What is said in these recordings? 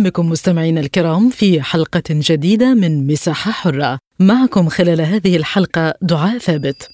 أهلا بكم مستمعينا الكرام في حلقة جديدة من مساحة حرة. معكم خلال هذه الحلقة دعاء ثابت.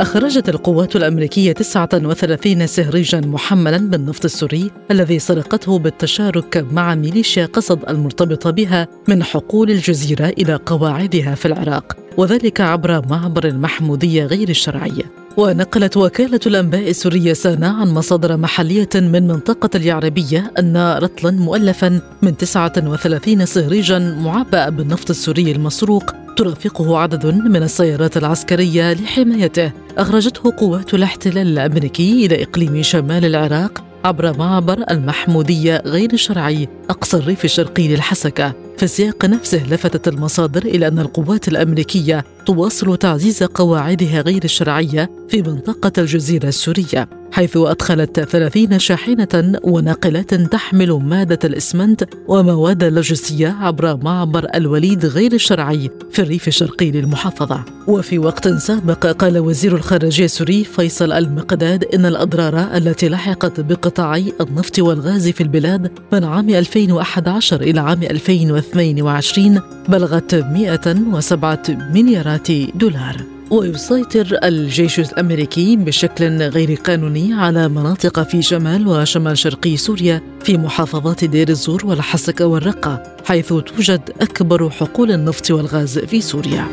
أخرجت القوات الأمريكية 39 سهريجا محملا بالنفط السوري الذي سرقته بالتشارك مع ميليشيا قصد المرتبطة بها من حقول الجزيرة إلى قواعدها في العراق وذلك عبر معبر المحمودية غير الشرعية. ونقلت وكالة الأنباء السورية سانا عن مصادر محلية من منطقة اليعربية أن رطلا مؤلفا من 39 صهريجا معبأ بالنفط السوري المسروق ترافقه عدد من السيارات العسكرية لحمايته. أخرجته قوات الاحتلال الأمريكي إلى إقليم شمال العراق عبر معبر المحمودية غير الشرعي أقصى الريف الشرقي للحسكة. في السياق نفسه لفتت المصادر إلى أن القوات الأمريكية تواصل تعزيز قواعدها غير الشرعية في منطقة الجزيرة السورية حيث أدخلت 30 شاحنة وناقلات تحمل مادة الإسمنت ومواد لوجستية عبر معبر الوليد غير الشرعي في الريف الشرقي للمحافظة. وفي وقت سابق قال وزير الخارجية السوري فيصل المقداد إن الأضرار التي لحقت بقطاعي النفط والغاز في البلاد من عام 2011 إلى عام 2022 بلغت 107 مليارات دولار ويسيطر الجيش الأمريكي بشكل غير قانوني على مناطق في شمال وشمال شرقي سوريا في محافظات دير الزور والحسكه والرقة حيث توجد أكبر حقول النفط والغاز في سوريا.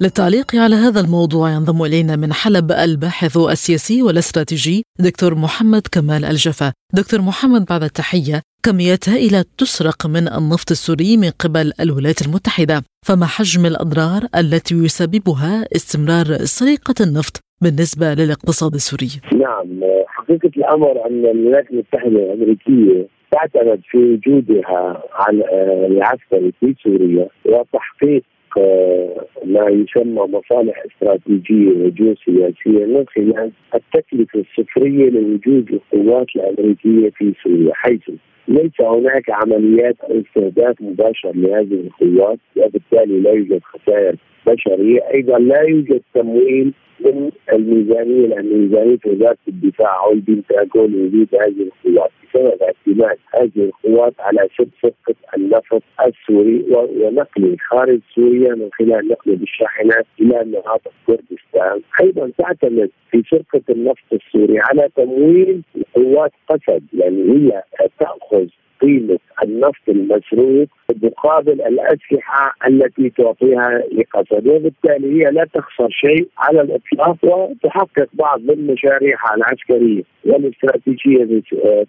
للتعليق على هذا الموضوع ينضم إلينا من حلب الباحث السياسي والاستراتيجي دكتور محمد كمال الجفا. دكتور محمد بعد التحية كميات هائلة تسرق من النفط السوري من قبل الولايات المتحدة. فما حجم الأضرار التي يسببها استمرار سرقة النفط بالنسبة للاقتصاد السوري؟ نعم حقيقة الأمر أن الولايات المتحدة الأمركية تعتمد في وجودها على العسكري في سوريا وتحقيق ما يسمى مصالح استراتيجية وجيوسياسيه من خلال التكلفة الصفرية لوجود القوات الأمريكية في سوريا حيث ليس هناك عمليات أو استهداف مباشر لهذه القوات وبالتالي لا يوجد خسائر بشرية، أيضا لا يوجد تمويل من الميزانية لأن ميزانيه وزارة الدفاع أو البنتاغون لوجود هذه القوات. بسبب اعتماد هذه القوات على سد سرقه النفط السوري ونقله خارج سوريا من خلال نقله بالشاحنات إلى مناطق كردستان، أيضا تعتمد في سرقه النفط السوري على تمويل قوات قسد يعني هي تأخذ قيمة النفط المسروق مقابل الأسلحة التي تعطيها لقسد وبالتالي هي لا تخسر شيء على الإطلاق وتحقق بعض من مشاريعها العسكرية والاستراتيجية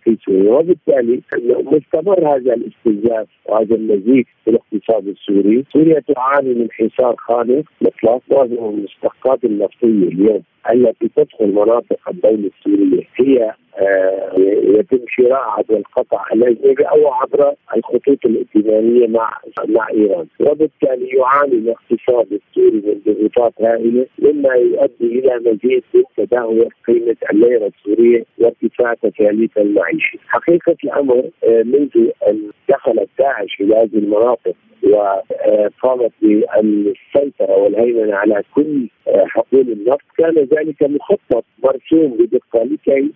في سوريا. وبالتالي مستمر هذا الاستنزاف وهذا النزيف في الاقتصاد السوري، سوريا تعاني من حصار خانق مطلق معظم المشتقات النفطية اليوم التي تدخل مناطق الدولة السورية. هي يتم شراء عبر القطع الأجنبي أو عبر الخطوط الائتمانية مع مع إيران وبالتالي يعاني الاقتصاد السوري من ضغوطات هائلة مما يؤدي إلى مزيد من تدهور قيمة الليرة السورية وارتفاع تكاليف المعيشة. حقيقة الأمر آه منذ أن دخلت داعش إلى هذه المناطق وقامت بالسيطرة والهيمنة على كل حقول النفط كان ذلك مخطط مرسوم بدقة لكي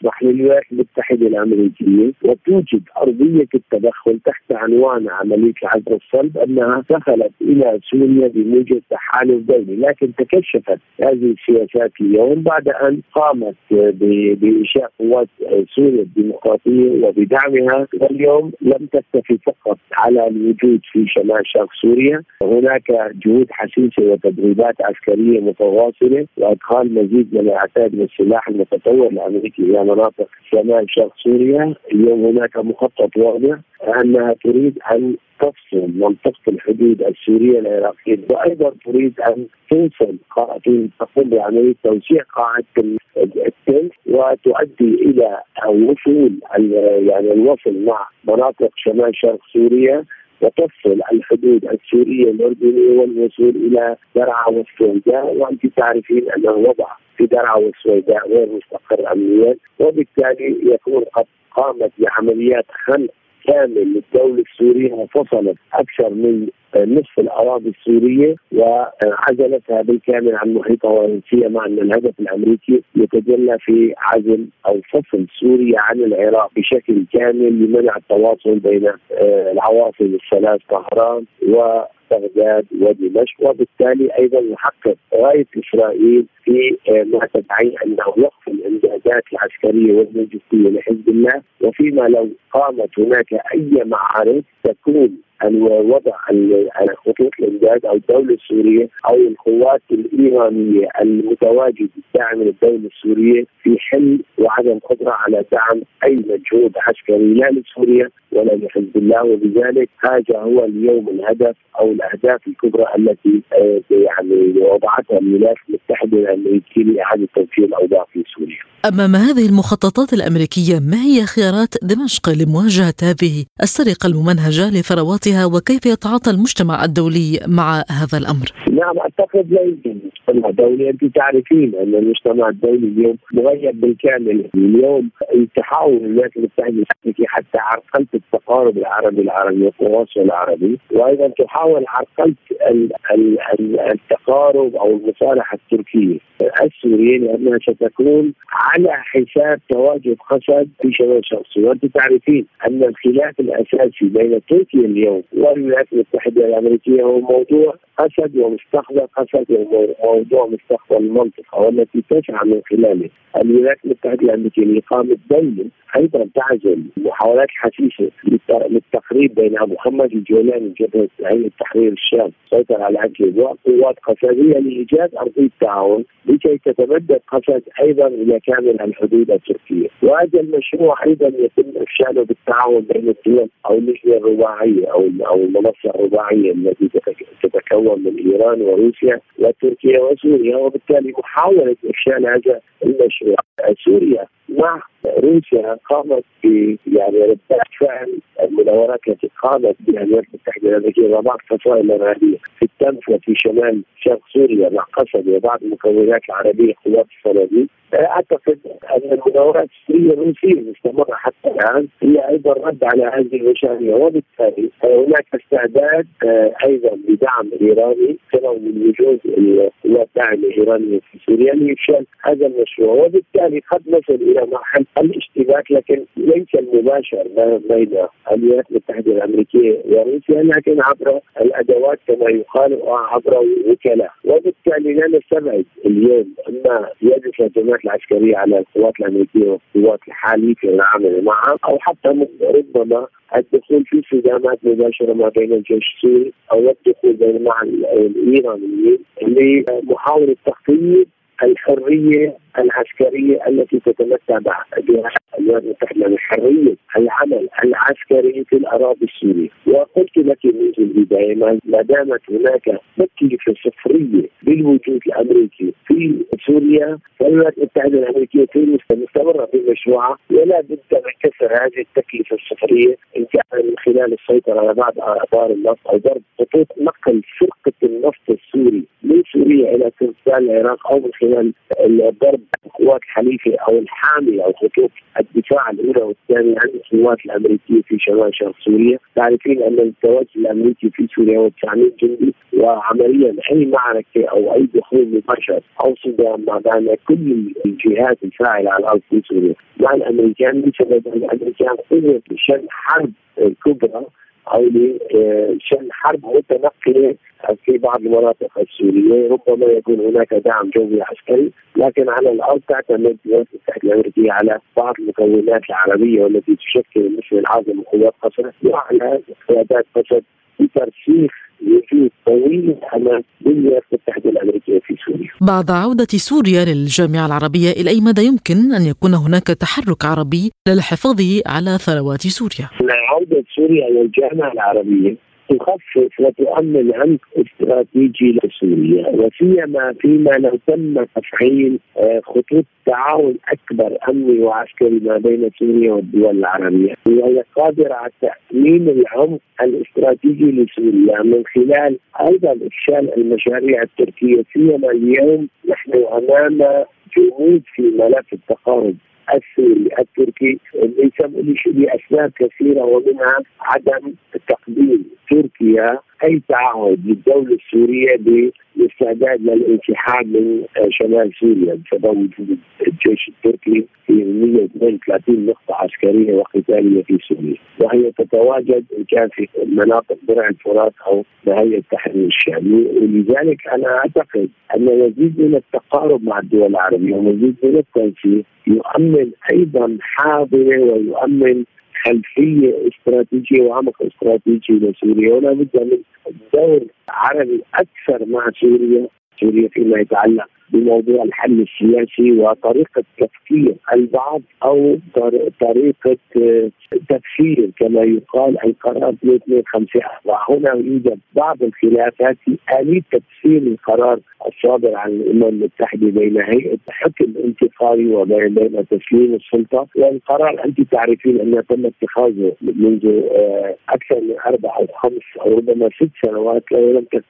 تسمح للولايات المتحده الامريكيه وتوجد أرضية التدخل تحت عنوان عملية العزل الصلب أنها دخلت إلى سوريا بموجب تحالف دولي، لكن تكشفت هذه السياسات اليوم بعد أن قامت بإنشاء قوات سوريا الديمقراطية وبدعمها واليوم لم تكتفي فقط على الوجود في شمال شرق سوريا، هناك جهود حسيسة وتدريبات عسكرية متواصلة وأدخال مزيد من القتال والسلاح المتطور الأمريكي إلى مناطق شمال شرق سوريا، اليوم هناك مخطط واضح أنها تريد أن تفصل منطقة الحدود السورية العراقية وأيضا تريد أن توصل تقوم بعمليه توسيع قاعدة التل وتؤدي إلى وصول يعني الوصل مع مناطق شمال شرق سوريا وتفصل الحدود السورية الأردنية والوصول إلى درعا والسويداء وأنت تعرفين أن الوضع في درعا والسويداء غير مستقر امنيا وبالتالي يكون قد قامت بعمليات خلق كامل للدولة السورية وفصلت أكثر من نصف الأراضي السورية وعزلتها بالكامل عن محيطها مع أن الهدف الأمريكي يتجلى في عزل أو فصل سوريا عن العراق بشكل كامل لمنع التواصل بين آه، العواصم الثلاث طهران و بغداد ودمشق وبالتالي أيضا يحقق غايه إسرائيل في آه، ما تدعي أنه وقف الإمدادات العسكرية واللوجستيه لحزب الله. وفيما لو قامت هناك أي معارك تكون وضع خطوط الامداد أو الدولة السورية أو القوات الإيرانية المتواجدة الداعمه للدولة السورية في حل وعدم قدرة على دعم أي مجهود عسكري لا لسوريا ولا لحزب الله وبذلك هذا هو اليوم الهدف أو الأهداف الكبرى التي آه، يعني وضعتها الولايات المتحدة الأمريكية لإعادة توفير الأوضاع في سوريا. أمام هذه المخططات الأمريكية ما هي خيارات دمشق لمواجهة هذه السرقة الممنهجة لثرواتها وكيف يتعاطى المجتمع الدولي مع هذا الأمر؟ نعم أعتقد لا يمكن المجتمع الدولي انت تعرفين أن المجتمع الدولي اليوم مغيب بالكامل. اليوم تحاول الولايات المتحدة الأمريكية حتى عرقله التقارب العربي العربي والتواصل العربي وأيضا تحاول عرقله التقارب أو المصالحة التركية. السوريه لأنها ستكون على حساب تواجد قسد في شمال شرق وانت تعرفين أن الخلاف الأساسي بين تركيا اليوم والولايات المتحده الأمريكية هو موضوع قسد ومستقبل قسد وموضوع مستقبل المنطقة والتي تسعى من خلاله. الولايات المتحده الامريكيه لاقامه دوله أيضا تعزل محاولات حثيثه للتقريب بين محمد الجولاني جبهه هيئه تحرير الشام. سيطر على عدلب وقوات قسدية لإيجاد أرضية تعاون لكي تتمدد قسد أيضا إلى كامل الحدود التركية. وهذا المشروع أيضا يتم إفشاله بالتعاون بين الدول أو اللجنة الرباعيه أو أو المنصة الرباعية التي تتكون من إيران وروسيا وتركيا وسوريا وبالتالي محاولة إفشال هذا المشروع. سوريا مع روسيا قامت ب يعني ردات فعل المناورات التي قامت بها الولايات المتحدة الأمريكية وبعض الفصائل الارهابيه في التنف وفي شمال شرق سوريا مع قسد وبعض المكونات العربية قوات الصناديق. أعتقد أن المناورات السورية الروسيه المستمره حتى الآن. هي أيضا رد على هذه المشاريع وبالتالي هناك استعداد آه، أيضا بدعم ايراني كما من وجود القوات الداعمة الإيرانية في سوريا لإفشال هذا المشروع. وبالتالي قد نصل إلى مرحلة الاشتباك لكن ليس المباشر بين الولايات المتحدة الأمريكية وروسيا لكن عبر الأدوات كما يقال وعبر وكلاء وبالتالي لا نستبعد اليوم أن يد الهجمات العسكرية على القوات الأمريكية والقوات الحالية العامله معها أو حتى ربما الدخول في صدامات مباشرة ما بين الجيش السوري أو الدخول بين مع الإيرانيين لمحاولة تخطيط الحرية العسكرية التي تتمتع بها. الولايات المتحده الحرية العمل العسكري في الأراضي السورية. وقلت لك منذ البداية ما دامت هناك تكلفة صفرية بالوجود الأمريكي في سوريا فالولايات المتحده الأمريكية مستمرة في مشروعها ولا بد من كسر هذه التكلفة الصفرية إن كان من خلال السيطرة على بعض ابار النفط أو ضرب خطوط نقل فرقة النفط السوري من سوريا إلى كردستان العراق أو من خلال ضرب القوات الحليفة أو الحامية أو خطوط الدفاع الأولى والثانية عن القوات الأمريكية في شمال شرق سوريا، تعرفين أن التواجد الأمريكي في سوريا هو 900 جندي وعمليا أي معركة أو أي دخول مباشر أو صدام بين كل الجهات الفاعلة على الأرض في سوريا. مع الأمريكان بسبب أن الأمريكان قوة شن حرب كبرى أو لشن حرب متنقلة في بعض المناطق السورية ربما يكون هناك دعم جوي عسكري لكن على الأرض تعتمد الولايات المتحده الامريكيه على بعض المكونات العربية والتي تشكل مثل العاصمه قوات قصر وعلى قيادات قصر بترسيخ وجود طويل الامد بالولايات المتحده الامريكيه في سوريا. بعد عودة سوريا للجامعة العربية إلى أي مدى يمكن أن يكون هناك تحرك عربي للحفاظ على ثروات سوريا؟ عودة سوريا إلى الجامعة العربية تخفف وتؤمن عمق استراتيجي لسوريا وسيما فيما لو تم تفعيل آه، خطوط تعاون أكبر أمني وعسكري ما بين سوريا والدول العربية. وهي قادرة على تأمين العمق الاستراتيجي لسوريا من خلال أيضا إفشال المشاريع التركية سيما اليوم نحن أمام جمود في ملف التقارب. السوري التركي لأسباب كثيرة ومنها عدم تقديم تركيا أي تعهد للدوله السورية بالاستعداد للانسحاب من شمال سوريا بسبب الجيش التركي في 132 نقطة عسكرية وقتالية في سوريا. وهي تتواجد إن كان في مناطق درع الفرات أو نهاية التحرير الشامي. ولذلك أنا أعتقد أن مزيد من التقارب مع الدول العربية ومزيد من التنسيق يؤمن أيضا حاضره ويؤمن خلفية استراتيجية وعمق استراتيجي لسوريا. ولا بد من دور عربي أكثر مع سوريا. سوريا فيما يتعلق بموضوع الحل السياسي وطريقة تفكير البعض أو طريقة آه، تفسير كما يقال القرار 225 هنا يوجد بعض الخلافات في آلية تفسير القرار الصادر عن الأمم المتحدة بين هيئة حكم انتقالي وبين تسليم السلطة. والقرار انت تعرفين انه تم اتخاذه منذ آه، أكثر من أربع أو خمس أو ربما ست سنوات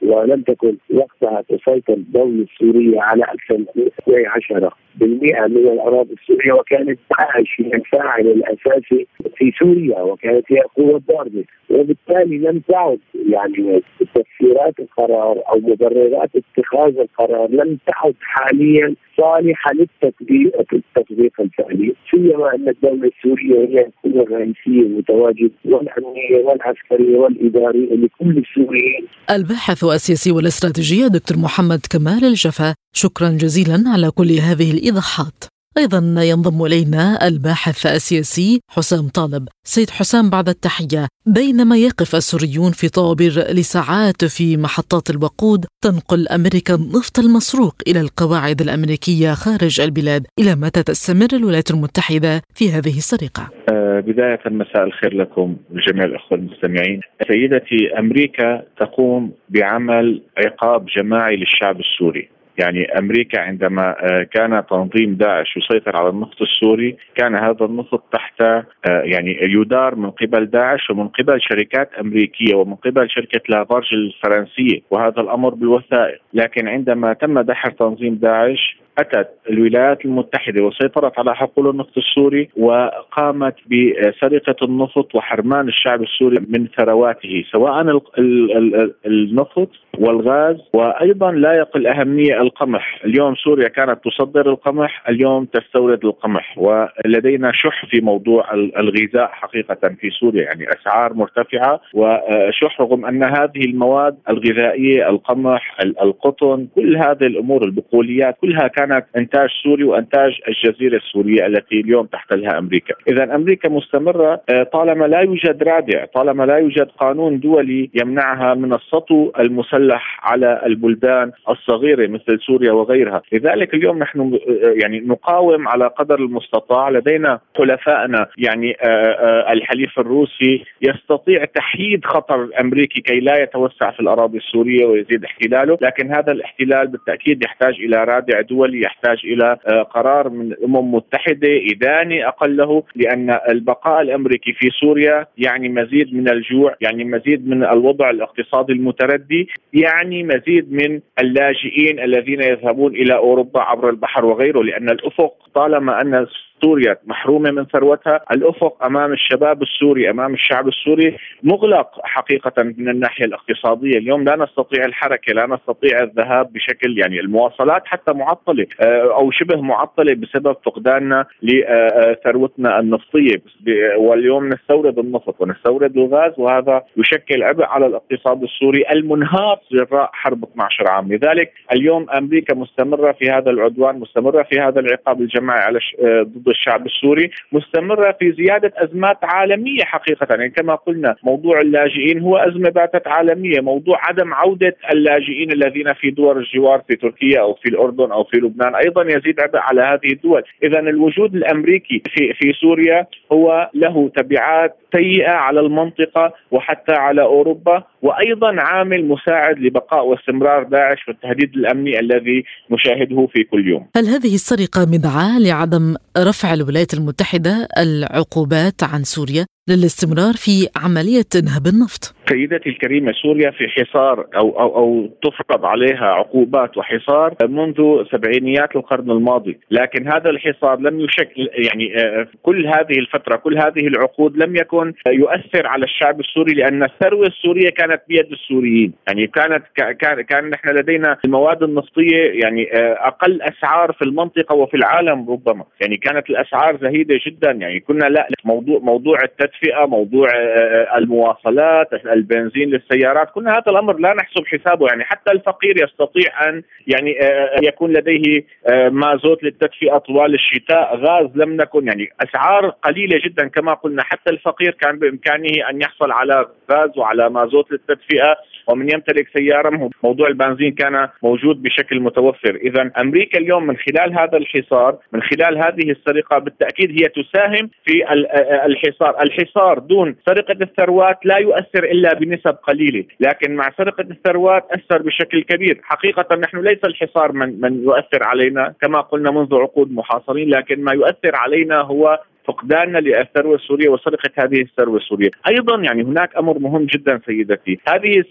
ولم تكن وقتها تسيطر الدولة السورية على أكثر من 12 بالمئة من الأراضي السورية وكانت داعش هي الفاعل الأساسي في سوريا وكانت هي القوة الضاربة وبالتالي لم تعد يعني تفسيرات القرار أو مبررات اتخاذ القرار لم تعد حاليا صالحة للتطبيق التطبيق الفعلي. سيما أن الدولة السورية هي القوة الرئيسية المتواجدة والأمنية والعسكرية والإدارية لكل السوريين. الباحث السياسي والإستراتيجية دكتور محمد كمال الجفا شكرا جزيلا على كل هذه الإيضاحات. أيضا ينضم إلينا الباحث السياسي حسام طالب. سيد حسام بعد التحية بينما يقف السوريون في طوابير لساعات في محطات الوقود تنقل أمريكا النفط المسروق إلى القواعد الأمريكية خارج البلاد. إلى متى تستمر الولايات المتحدة في هذه السرقة؟ آه، بداية مساء الخير لكم جميع الأخوة المستمعين. سيدتي أمريكا تقوم بعمل عقاب جماعي للشعب السوري. يعني أمريكا عندما آه، كان تنظيم داعش يسيطر على النفط السوري كان هذا النفط تحت آه، يعني يدار من قبل داعش ومن قبل شركات أمريكية ومن قبل شركة لافارج الفرنسية وهذا الأمر بالوثائق. لكن عندما تم دحر تنظيم داعش أتت الولايات المتحدة وسيطرت على حقول النفط السوري وقامت بسرقة النفط وحرمان الشعب السوري من ثرواته سواء النفط والغاز. وأيضا لا يقل أهمية القمح، اليوم سوريا كانت تصدر القمح، اليوم تستورد القمح. ولدينا شح في موضوع الغذاء حقيقة في سوريا يعني أسعار مرتفعة. وشح رغم أن هذه المواد الغذائية القمح القطن كل هذه الأمور البقوليات كلها كانت إنتاج سوري وإنتاج الجزيرة السورية التي اليوم تحتلها أمريكا، إذا أمريكا مستمرة آه، طالما لا يوجد رادع، طالما لا يوجد قانون دولي يمنعها من السطو المسلح على البلدان الصغيرة مثل سوريا وغيرها، لذلك اليوم نحن آه، يعني نقاوم على قدر المستطاع، لدينا حلفائنا يعني آه، الحليف الروسي يستطيع تحييد خطر أمريكي كي لا يتوسع في الأراضي السورية ويزيد احتلاله، لكن هذا الاحتلال بالتأكيد يحتاج إلى رادع دولي الدولي يحتاج إلى آه، قرار من الامم المتحده إداني أقله لأن البقاء الأمريكي في سوريا يعني مزيد من الجوع، يعني مزيد من الوضع الاقتصادي المتردي، يعني مزيد من اللاجئين الذين يذهبون إلى أوروبا عبر البحر وغيره لأن الأفق طالما أن سوريا محرومة من ثروتها. الأفق أمام الشباب السوري أمام الشعب السوري مغلق حقيقة من الناحية الاقتصادية. اليوم لا نستطيع الحركة لا نستطيع الذهاب بشكل يعني المواصلات حتى معطلة آه، أو شبه معطلة بسبب فقداننا لثروتنا النفطية. واليوم نستورد النفط ونستورد الغاز وهذا يشكل عبء على الاقتصاد السوري المنهار جراء حرب 12 عام. لذلك اليوم أمريكا مستمرة في هذا العدوان مستمرة في هذا العقاب الجماعي على آه، الشعب السوري مستمرة في زيادة أزمات عالمية حقيقة. يعني كما قلنا موضوع اللاجئين هو أزمة باتت عالمية، موضوع عدم عودة اللاجئين الذين في دول الجوار في تركيا أو في الأردن أو في لبنان أيضا يزيد عبء على هذه الدول، اذا الوجود الأمريكي في في سوريا هو له تبعات سيئة على المنطقة وحتى على أوروبا. وأيضا عامل مساعد لبقاء واستمرار داعش والتهديد الأمني الذي نشاهده في كل يوم. هل هذه السرقة مدعاة لعدم رفع الولايات المتحدة العقوبات عن سوريا للاستمرار في عملية انهاب النفط؟ سيدتي الكريمة سوريا في حصار أو أو أو تفرض عليها عقوبات وحصار منذ سبعينيات القرن الماضي، لكن هذا الحصار لم يشكل يعني آه، كل هذه الفترة كل هذه العقود لم يكن يؤثر على الشعب السوري لأن الثروة السورية كانت بيد السوريين، يعني كانت كان كان نحن لدينا المواد النفطية يعني آه، أقل أسعار في المنطقة وفي العالم ربما، يعني كانت الأسعار زهيدة جدا. يعني كنا لا موضوع موضوع التدفئه، موضوع آه، المواصلات البنزين للسيارات كل هذا الأمر لا نحسب حسابه يعني. حتى الفقير يستطيع أن يعني آه، يكون لديه آه، مازوت للتدفئة طوال الشتاء. غاز لم نكن يعني أسعار قليلة جدا كما قلنا. حتى الفقير كان بإمكانه أن يحصل على غاز وعلى مازوت للتدفئة. ومن يمتلك سيارة موضوع البنزين كان موجود بشكل متوفر. اذا أمريكا اليوم من خلال هذا الحصار من خلال هذه السرقة بالتأكيد هي تساهم في آه، الحصار. الحصار دون سرقة الثروات لا يؤثر إلا بنسب قليلة، لكن مع سرقة الثروات أثر بشكل كبير، حقيقة نحن ليس الحصار من من يؤثر علينا كما قلنا منذ عقود محاصرين، لكن ما يؤثر علينا هو فقداننا للثروه السوريه وسرقه هذه الثروة السورية، أيضا يعني هناك أمر مهم جدا سيدتي، هذه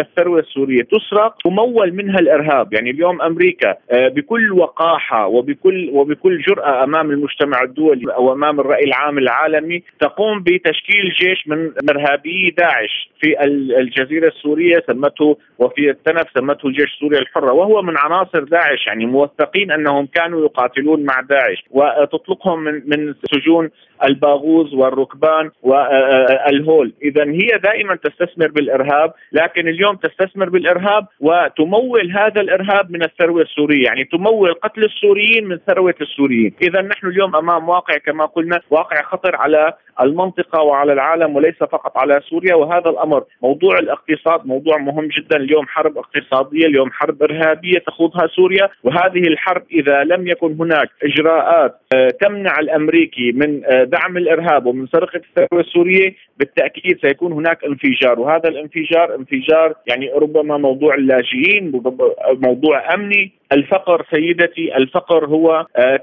الثروة السورية تسرق تمول منها الإرهاب، يعني اليوم أمريكا آه، بكل وقاحة وبكل وبكل جرأة أمام المجتمع الدولي أو امام الرأي العام العالمي تقوم بتشكيل جيش من إرهابي داعش في الجزيرة السورية سمته وفي التنف سمته الجيش السوري الحرة. وهو من عناصر داعش. يعني موثقين أنهم كانوا يقاتلون مع داعش وتطلقهم من من سجون ينتجون الباغوز والركبان والهول اذا هي دائما تستثمر بالإرهاب لكن اليوم تستثمر بالإرهاب وتمول هذا الإرهاب من الثروة السورية يعني تمول قتل السوريين من ثروه السوريين. اذا نحن اليوم أمام واقع كما قلنا واقع خطر على المنطقة وعلى العالم وليس فقط على سوريا وهذا الأمر موضوع الاقتصاد موضوع مهم جدا. اليوم حرب اقتصادية اليوم حرب إرهابية تخوضها سوريا وهذه الحرب إذا لم يكن هناك إجراءات آه، تمنع الأمريكي من آه، دعم الإرهاب ومن سرقة الثروة السورية بالتأكيد سيكون هناك انفجار. وهذا الانفجار انفجار يعني ربما موضوع اللاجئين موضوع أمني الفقر سيدتي الفقر هو آه،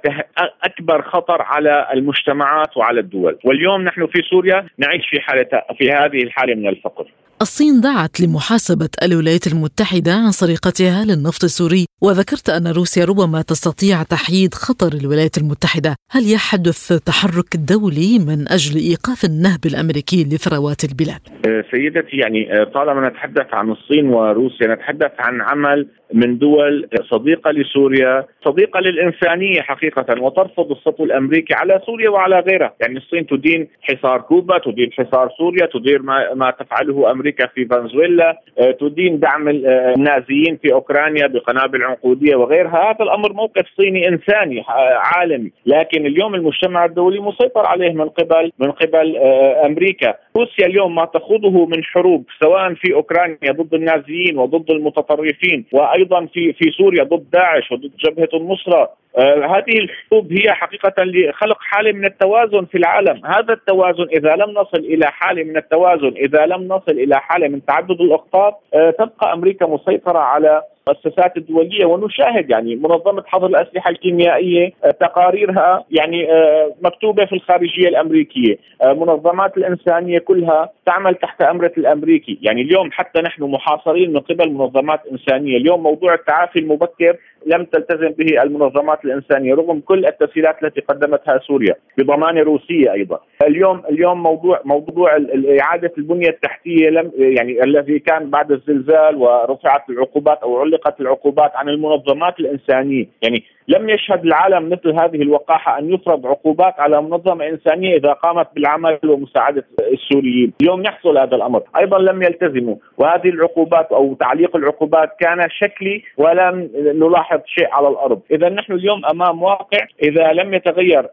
أكبر خطر على المجتمعات وعلى الدول. واليوم نحن في سوريا نعيش في حاله في هذه الحالة من الفقر. الصين دعت لمحاسبة الولايات المتحدة عن سرقتها للنفط السوري وذكرت أن روسيا ربما تستطيع تحييد خطر الولايات المتحدة هل يحدث تحرك دولي من أجل إيقاف النهب الأمريكي لثروات البلاد؟ آه، سيدتي يعني آه، طالما نتحدث عن الصين وروسيا نتحدث عن عمل من دول صديقة لسوريا، صديقة للإنسانية حقيقة وترفض السطو الأمريكي على سوريا وعلى غيرها، يعني الصين تدين حصار كوبا، تدين حصار سوريا، تدير ما, ما تفعله أمريكا في فنزويلا، آه، تدين دعم آه، النازيين في أوكرانيا بقنابل عنقودية وغيرها، هذا الأمر موقف صيني إنساني آه، عالمي، لكن اليوم المجتمع الدولي مسيطر عليه من قبل من قبل أمريكا، روسيا اليوم ما تخوضه من حروب سواء في أوكرانيا ضد النازيين وضد المتطرفين وأيضا أيضا في في سوريا ضد داعش وضد جبهة النصرة. هذه الحروب هي حقيقة لخلق حالة من التوازن في العالم، هذا التوازن إذا لم نصل إلى حالة من التوازن، إذا لم نصل إلى حالة من تعدد الاخطار آه تبقى أمريكا مسيطرة على المؤسسات الدولية ونشاهد يعني منظمة حظر الأسلحة الكيميائية آه، تقاريرها يعني آه، مكتوبة في الخارجية الأمريكية، آه، منظمات الإنسانية كلها تعمل تحت أمرة الأمريكي، يعني اليوم حتى نحن محاصرين من قبل منظمات إنسانية، اليوم موضوع التعافي المبكر لم تلتزم به المنظمات الإنسانية رغم كل التسهيلات التي قدمتها سوريا بضمانه روسية أيضا. اليوم اليوم موضوع موضوع إعادة البنية التحتية لم يعني الذي كان بعد الزلزال ورفعت العقوبات أو علقت العقوبات عن المنظمات الإنسانية، يعني لم يشهد العالم مثل هذه الوقاحة أن يفرض عقوبات على منظمة إنسانية إذا قامت بالعمل ومساعدة السوريين، اليوم يحصل هذا الأمر، أيضا لم يلتزموا، وهذه العقوبات أو تعليق العقوبات كان شكلي ولم نلاحظ شيء على الأرض، اذا نحن اليوم أمام واقع. إذا لم يتغير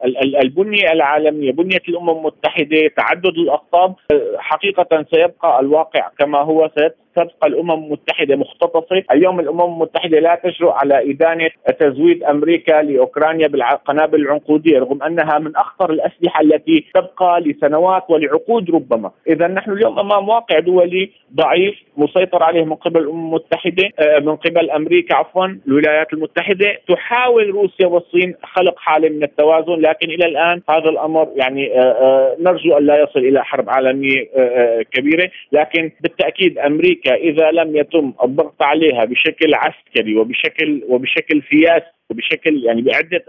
البنية العالمية، بنية الأمم المتحدة، تعدد الأقطاب حقيقة سيبقى الواقع كما هو ستبقى الأمم المتحدة مختطفة، اليوم الأمم المتحدة لا تجرؤ على إدانة تزويد أمريكا لأوكرانيا بالقنابل العنقودية رغم أنها من أخطر الأسلحة التي تبقى لسنوات ولعقود ربما، إذا نحن اليوم أمام واقع دولي ضعيف مسيطر عليه من قبل الأمم المتحدة آه، من قبل أمريكا عفوا الولايات المتحدة. تحاول روسيا والصين خلق حالة من التوازن لكن إلى الآن هذا الأمر يعني آه، آه، نرجو أن لا يصل إلى حرب عالمية كبيرة. لكن بالتأكيد أمريكا إذا لم يتم الضغط عليها بشكل عسكري وبشكل وبشكل سياسي وبشكل يعني بعدة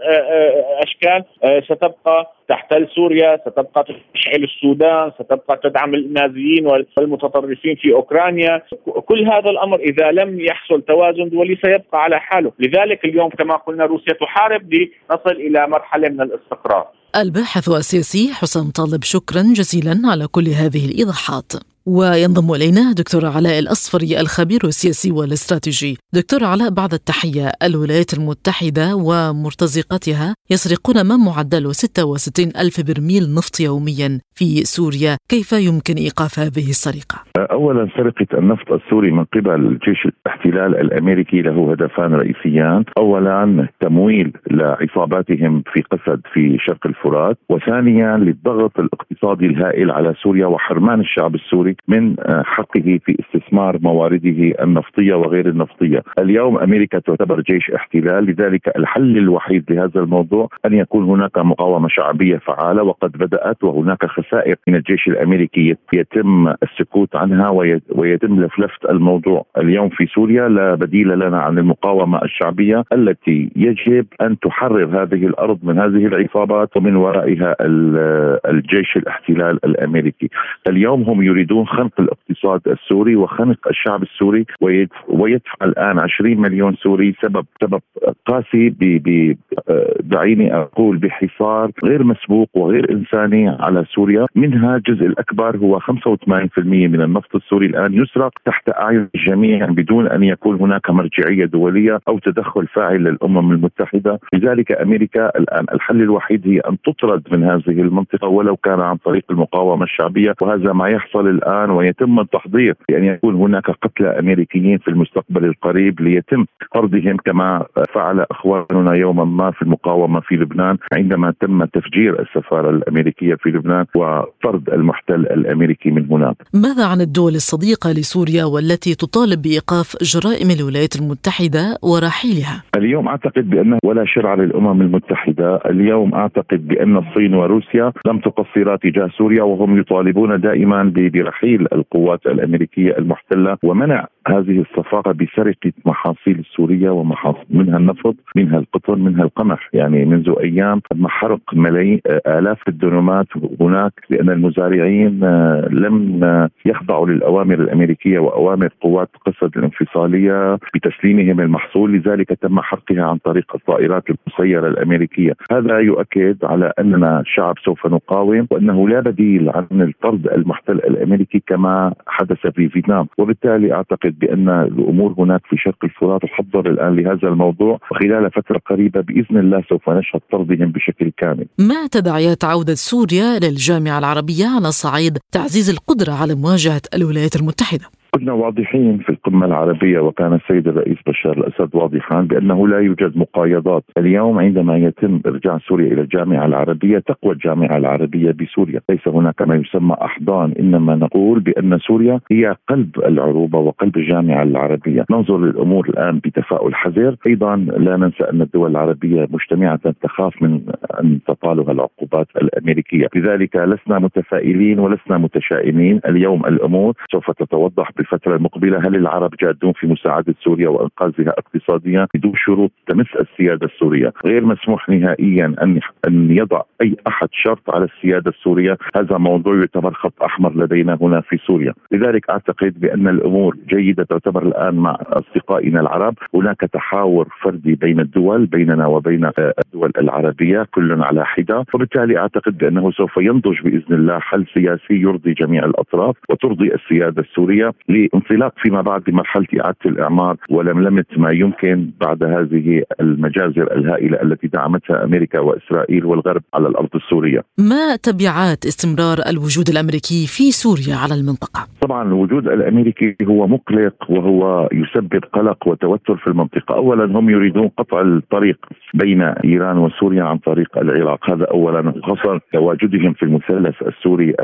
أشكال ستبقى تحتل سوريا ستبقى تشعل السودان ستبقى تدعم النازيين والمتطرفين في أوكرانيا. كل هذا الأمر إذا لم يحصل توازن دولي سيبقى على حاله. لذلك اليوم كما قلنا روسيا تحارب لنصل إلى مرحلة من الاستقرار. الباحث السياسي حسام طالب شكرا جزيلا على كل هذه الإيضاحات. وينضم إلينا دكتور علاء الأصفري الخبير السياسي والاستراتيجي. دكتور علاء بعد التحية الولايات المتحدة ومرتزقتها يسرقون ما معدل 66 ألف برميل نفط يوميا في سوريا، كيف يمكن إيقاف هذه السرقة؟ اولا سرقة النفط السوري من قبل جيش الاحتلال الأمريكي له هدفان رئيسيان، اولا تمويل لعصاباتهم في قسد في شرق الفرات، وثانيا للضغط الاقتصادي الهائل على سوريا وحرمان الشعب السوري من آه، حقه في استثمار موارده النفطية وغير النفطية، اليوم أمريكا تعتبر جيش احتلال لذلك الحل الوحيد لهذا الموضوع أن يكون هناك مقاومة شعبية فعالة وقد بدأت وهناك خسائر من الجيش الأمريكي يتم السكوت عنها ويتم لفلفه الموضوع، اليوم في سوريا لا بديل لنا عن المقاومة الشعبية التي يجب أن تحرر هذه الأرض من هذه العصابات ومن ورائها الجيش الاحتلال الأمريكي، اليوم هم يريدون بدون خنق الاقتصاد السوري وخنق الشعب السوري ويدفع الآن 20 مليون سوري سبب سبب قاسي دعيني أقول بحصار غير مسبوق وغير إنساني على سوريا. منها الجزء الأكبر هو 85% من النفط السوري الآن يسرق تحت أعين الجميع بدون أن يكون هناك مرجعية دولية أو تدخل فاعل للأمم المتحدة. لذلك أمريكا الآن الحل الوحيد هي أن تطرد من هذه المنطقة ولو كان عن طريق المقاومة الشعبية وهذا ما يحصل الآن الان ويتم التحضير بأن يكون هناك قتلى أمريكيين في المستقبل القريب ليتم طردهم كما فعل إخواننا يوما ما في المقاومة في لبنان عندما تم تفجير السفارة الأمريكية في لبنان وطرد المحتل الأمريكي من هناك. ماذا عن الدول الصديقة لسوريا والتي تطالب بإيقاف جرائم الولايات المتحدة ورحيلها؟ اليوم أعتقد بأنه ولا شرع للأمم المتحدة، اليوم أعتقد بأن الصين وروسيا لم تقصرا تجاه سوريا وهم يطالبون دائما برحيل ترحيل القوات الأمريكية المحتلة ومنع هذه الصفاقة بسرقة محاصيل السورية ومحاصيل منها النفط منها القطن منها القمح. يعني منذ أيام تم حرق ملايين آلاف الدنومات هناك لأن المزارعين آه، لم يخضعوا للأوامر الأمريكية وأوامر قوات قسد الانفصالية بتسليمهم المحصول. لذلك تم حرقها عن طريق الطائرات المسيرة الأمريكية. هذا يؤكد على أننا شعب سوف نقاوم وأنه لا بديل عن الطرد المحتل الأمريكي كما حدث في فيتنام. وبالتالي أعتقد اعتقد بأن الأمور هناك في شرق الفرات تحضر الآن لهذا الموضوع وخلال فترة قريبة بإذن الله سوف نشهد طردهم بشكل كامل. ما تداعيات عودة سوريا للجامعة العربية على صعيد تعزيز القدرة على مواجهة الولايات المتحدة؟ كنا واضحين في القمة العربية وكان السيد الرئيس بشار الأسد واضحا بأنه لا يوجد مقايضات. اليوم عندما يتم إرجاع سوريا إلى الجامعة العربية تقوى الجامعة العربية بسوريا. ليس هناك ما يسمى أحضان إنما نقول بأن سوريا هي قلب العروبة وقلب الجامعة العربية. ننظر للأمور الآن بتفاؤل حذر أيضا لا ننسى أن الدول العربية مجتمعة تخاف من أن تطالها العقوبات الأمريكية. لذلك لسنا متفائلين ولسنا متشائمين. اليوم الأمور سوف تتوضح الفترة المقبلة هل العرب جادون في مساعدة سوريا وإنقاذها اقتصاديا؟ بدون شروط تمس السيادة السورية، غير مسموح نهائيا أن أن يضع أي أحد شرط على السيادة السورية، هذا موضوع يعتبر خط أحمر لدينا هنا في سوريا، لذلك أعتقد بأن الأمور جيدة تعتبر الآن مع أصدقائنا العرب، هناك تحاور فردي بين الدول بيننا وبين الدول العربية كل على حدة، وبالتالي أعتقد بأنه سوف ينضج بإذن الله حل سياسي يرضي جميع الأطراف وترضي السيادة السورية. لانطلاق فيما بعد بمرحلة إعادة الإعمار ولملمة ما يمكن بعد هذه المجازر الهائلة التي دعمتها أمريكا وإسرائيل والغرب على الأرض السورية. ما تبعات استمرار الوجود الأمريكي في سوريا على المنطقة؟ طبعا الوجود الأمريكي هو مقلق وهو يسبب قلق وتوتر في المنطقة، اولا هم يريدون قطع الطريق بين إيران وسوريا عن طريق العراق، هذا اولا خاصه تواجدهم في المثلث السوري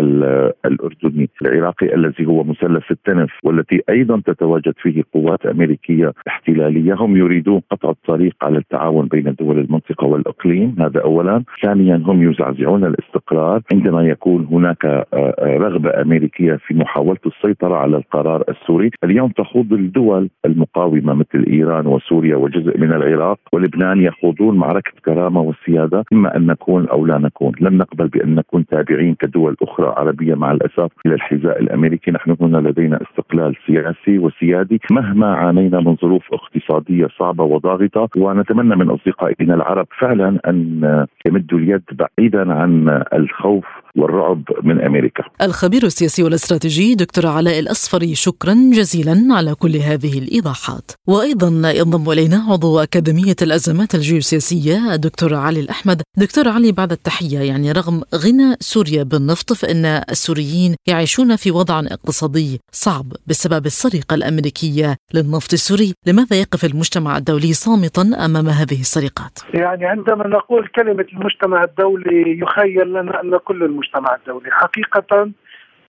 الأردني العراقي الذي هو مثلث التنف والتي أيضا تتواجد فيه قوات أمريكية احتلالية، هم يريدون قطع الطريق على التعاون بين دول المنطقة والإقليم، هذا اولا، ثانيا هم يزعزعون الاستقرار. عندما يكون هناك آه، آه، رغبة أمريكية في محاولة السيطرة على القرار السوري، اليوم تخوض الدول المقاومة مثل إيران وسوريا وجزء من العراق ولبنان يخوضون معركة كرامة وسيادة، إما أن نكون أو لا نكون، لن نقبل بأن نكون تابعين كدول أخرى عربية مع الأسف إلى الحذاء الأمريكي، نحن هنا لدينا استقلال سياسي وسيادي مهما عانينا من ظروف اقتصادية صعبة وضاغطة ونتمنى من أصدقائنا العرب فعلا أن يمدوا اليد بعيدا عن الخوف والرعب من أمريكا. الخبير السياسي والإستراتيجي دكتور علاء الأصفري شكرا جزيلا على كل هذه الإيضاحات. وأيضا ينضم إلينا عضو أكاديمية الأزمات الجيوسياسية الدكتور علي الأحمد. دكتور علي بعد التحية يعني رغم غنى سوريا بالنفط فإن السوريين يعيشون في وضع اقتصادي صعب بسبب السرقة الأمريكية للنفط السوري، لماذا يقف المجتمع الدولي صامتا أمام هذه السرقات؟ يعني عندما نقول كلمة المجتمع الدولي يخيل لنا أن كل المجتمع الدولي. حقيقة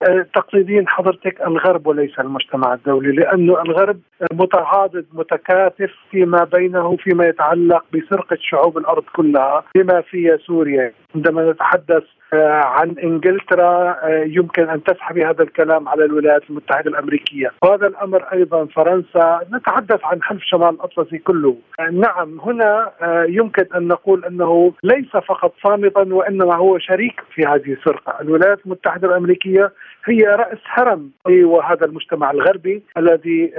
آه، تقصدين حضرتك الغرب وليس المجتمع الدولي لأنه الغرب متعاضد متكاتف فيما بينه فيما يتعلق بسرقة شعوب الأرض كلها بما فيها سوريا. عندما نتحدث آه، عن إنجلترا آه، يمكن أن تسحب هذا الكلام على الولايات المتحدة الأمريكية، وهذا الأمر أيضا فرنسا، نتحدث عن حلف شمال الأطلسي كله. آه، نعم هنا يمكن أن نقول أنه ليس فقط صامتا وإنما هو شريك في هذه السرقة، الولايات المتحدة الأمريكية هي رأس هرم وهذا المجتمع الغربي الذي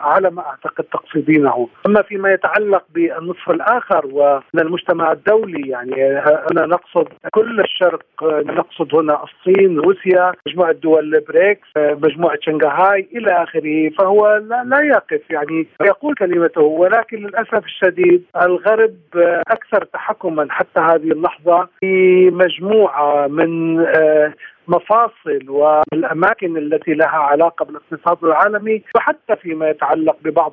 على ما أعتقد تقصدينه، أما فيما يتعلق بالنصف الآخر ومن المجتمع الدولي يعني أنا نقصد كل الشرق نقصد هنا الصين روسيا مجموعة دول البريكس مجموعة شنغهاي إلى آخره فهو لا, لا يقف يعني. يقول كلمته ولكن للأسف الشديد الغرب أكثر تحكما حتى هذه اللحظة في مجموعة من مفاصل والأماكن التي لها علاقة بالاقتصاد العالمي وحتى فيما يتعلق ببعض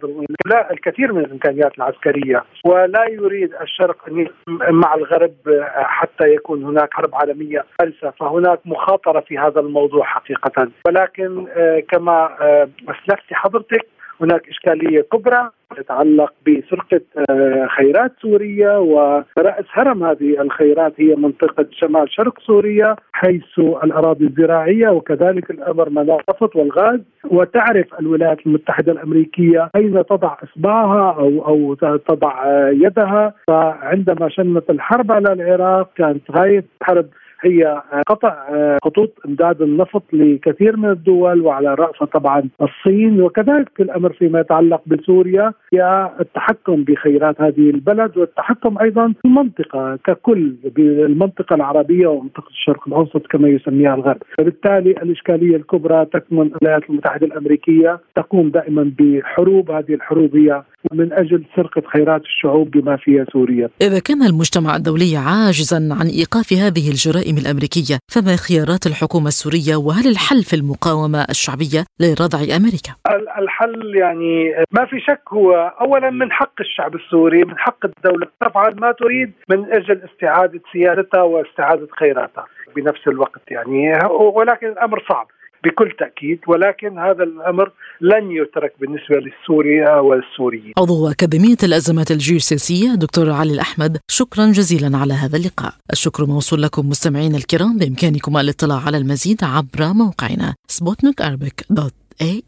الكثير من الامكانيات العسكرية. ولا يريد الشرق أن مع الغرب حتى يكون هناك حرب عالمية ثالثه فهناك مخاطرة في هذا الموضوع حقيقة. ولكن آه، كما آه، أسلفت حضرتك هناك إشكالية كبرى تتعلق بسرقة آه، خيرات سوريا ورأس هرم هذه الخيرات هي منطقة شمال شرق سوريا حيث الأراضي الزراعية وكذلك الأمر منافط والغاز. وتعرف الولايات المتحدة الأمريكية أين تضع إصبعها أو أو تضع آه، يدها. فعندما شنت الحرب على العراق كانت غاية الحرب هي قطع خطوط امداد النفط لكثير من الدول وعلى رأسها طبعا الصين. وكذلك الأمر فيما يتعلق بسوريا هي التحكم بخيرات هذه البلد والتحكم أيضا في المنطقة ككل بالمنطقة العربية ومنطقة الشرق الأوسط كما يسميها الغرب، فبالتالي الإشكالية الكبرى تكمن الولايات المتحدة الأمريكية تقوم دائما بحروب. هذه الحروب هي من أجل سرقة خيرات الشعوب بما فيها سوريا. إذا كان المجتمع الدولي عاجزا عن إيقاف هذه الجرائم الأمريكية، فما خيارات الحكومة السورية وهل الحل في المقاومة الشعبية لردع أمريكا؟ الحل يعني ما في شك هو اولا من حق الشعب السوري، من حق الدولة تفعل ما تريد من أجل استعادة سيادتها واستعادة خيراتها بنفس الوقت يعني ولكن الأمر صعب. بكل تأكيد ولكن هذا الأمر لن يترك بالنسبة للسوريا والسوريين. عضو أكاديمية الأزمات الجيوسياسية دكتور علي الأحمد شكرا جزيلا على هذا اللقاء. الشكر موصول لكم مستمعين الكرام بإمكانكم الاطلاع على المزيد عبر موقعنا سبوتنيك دوت إي.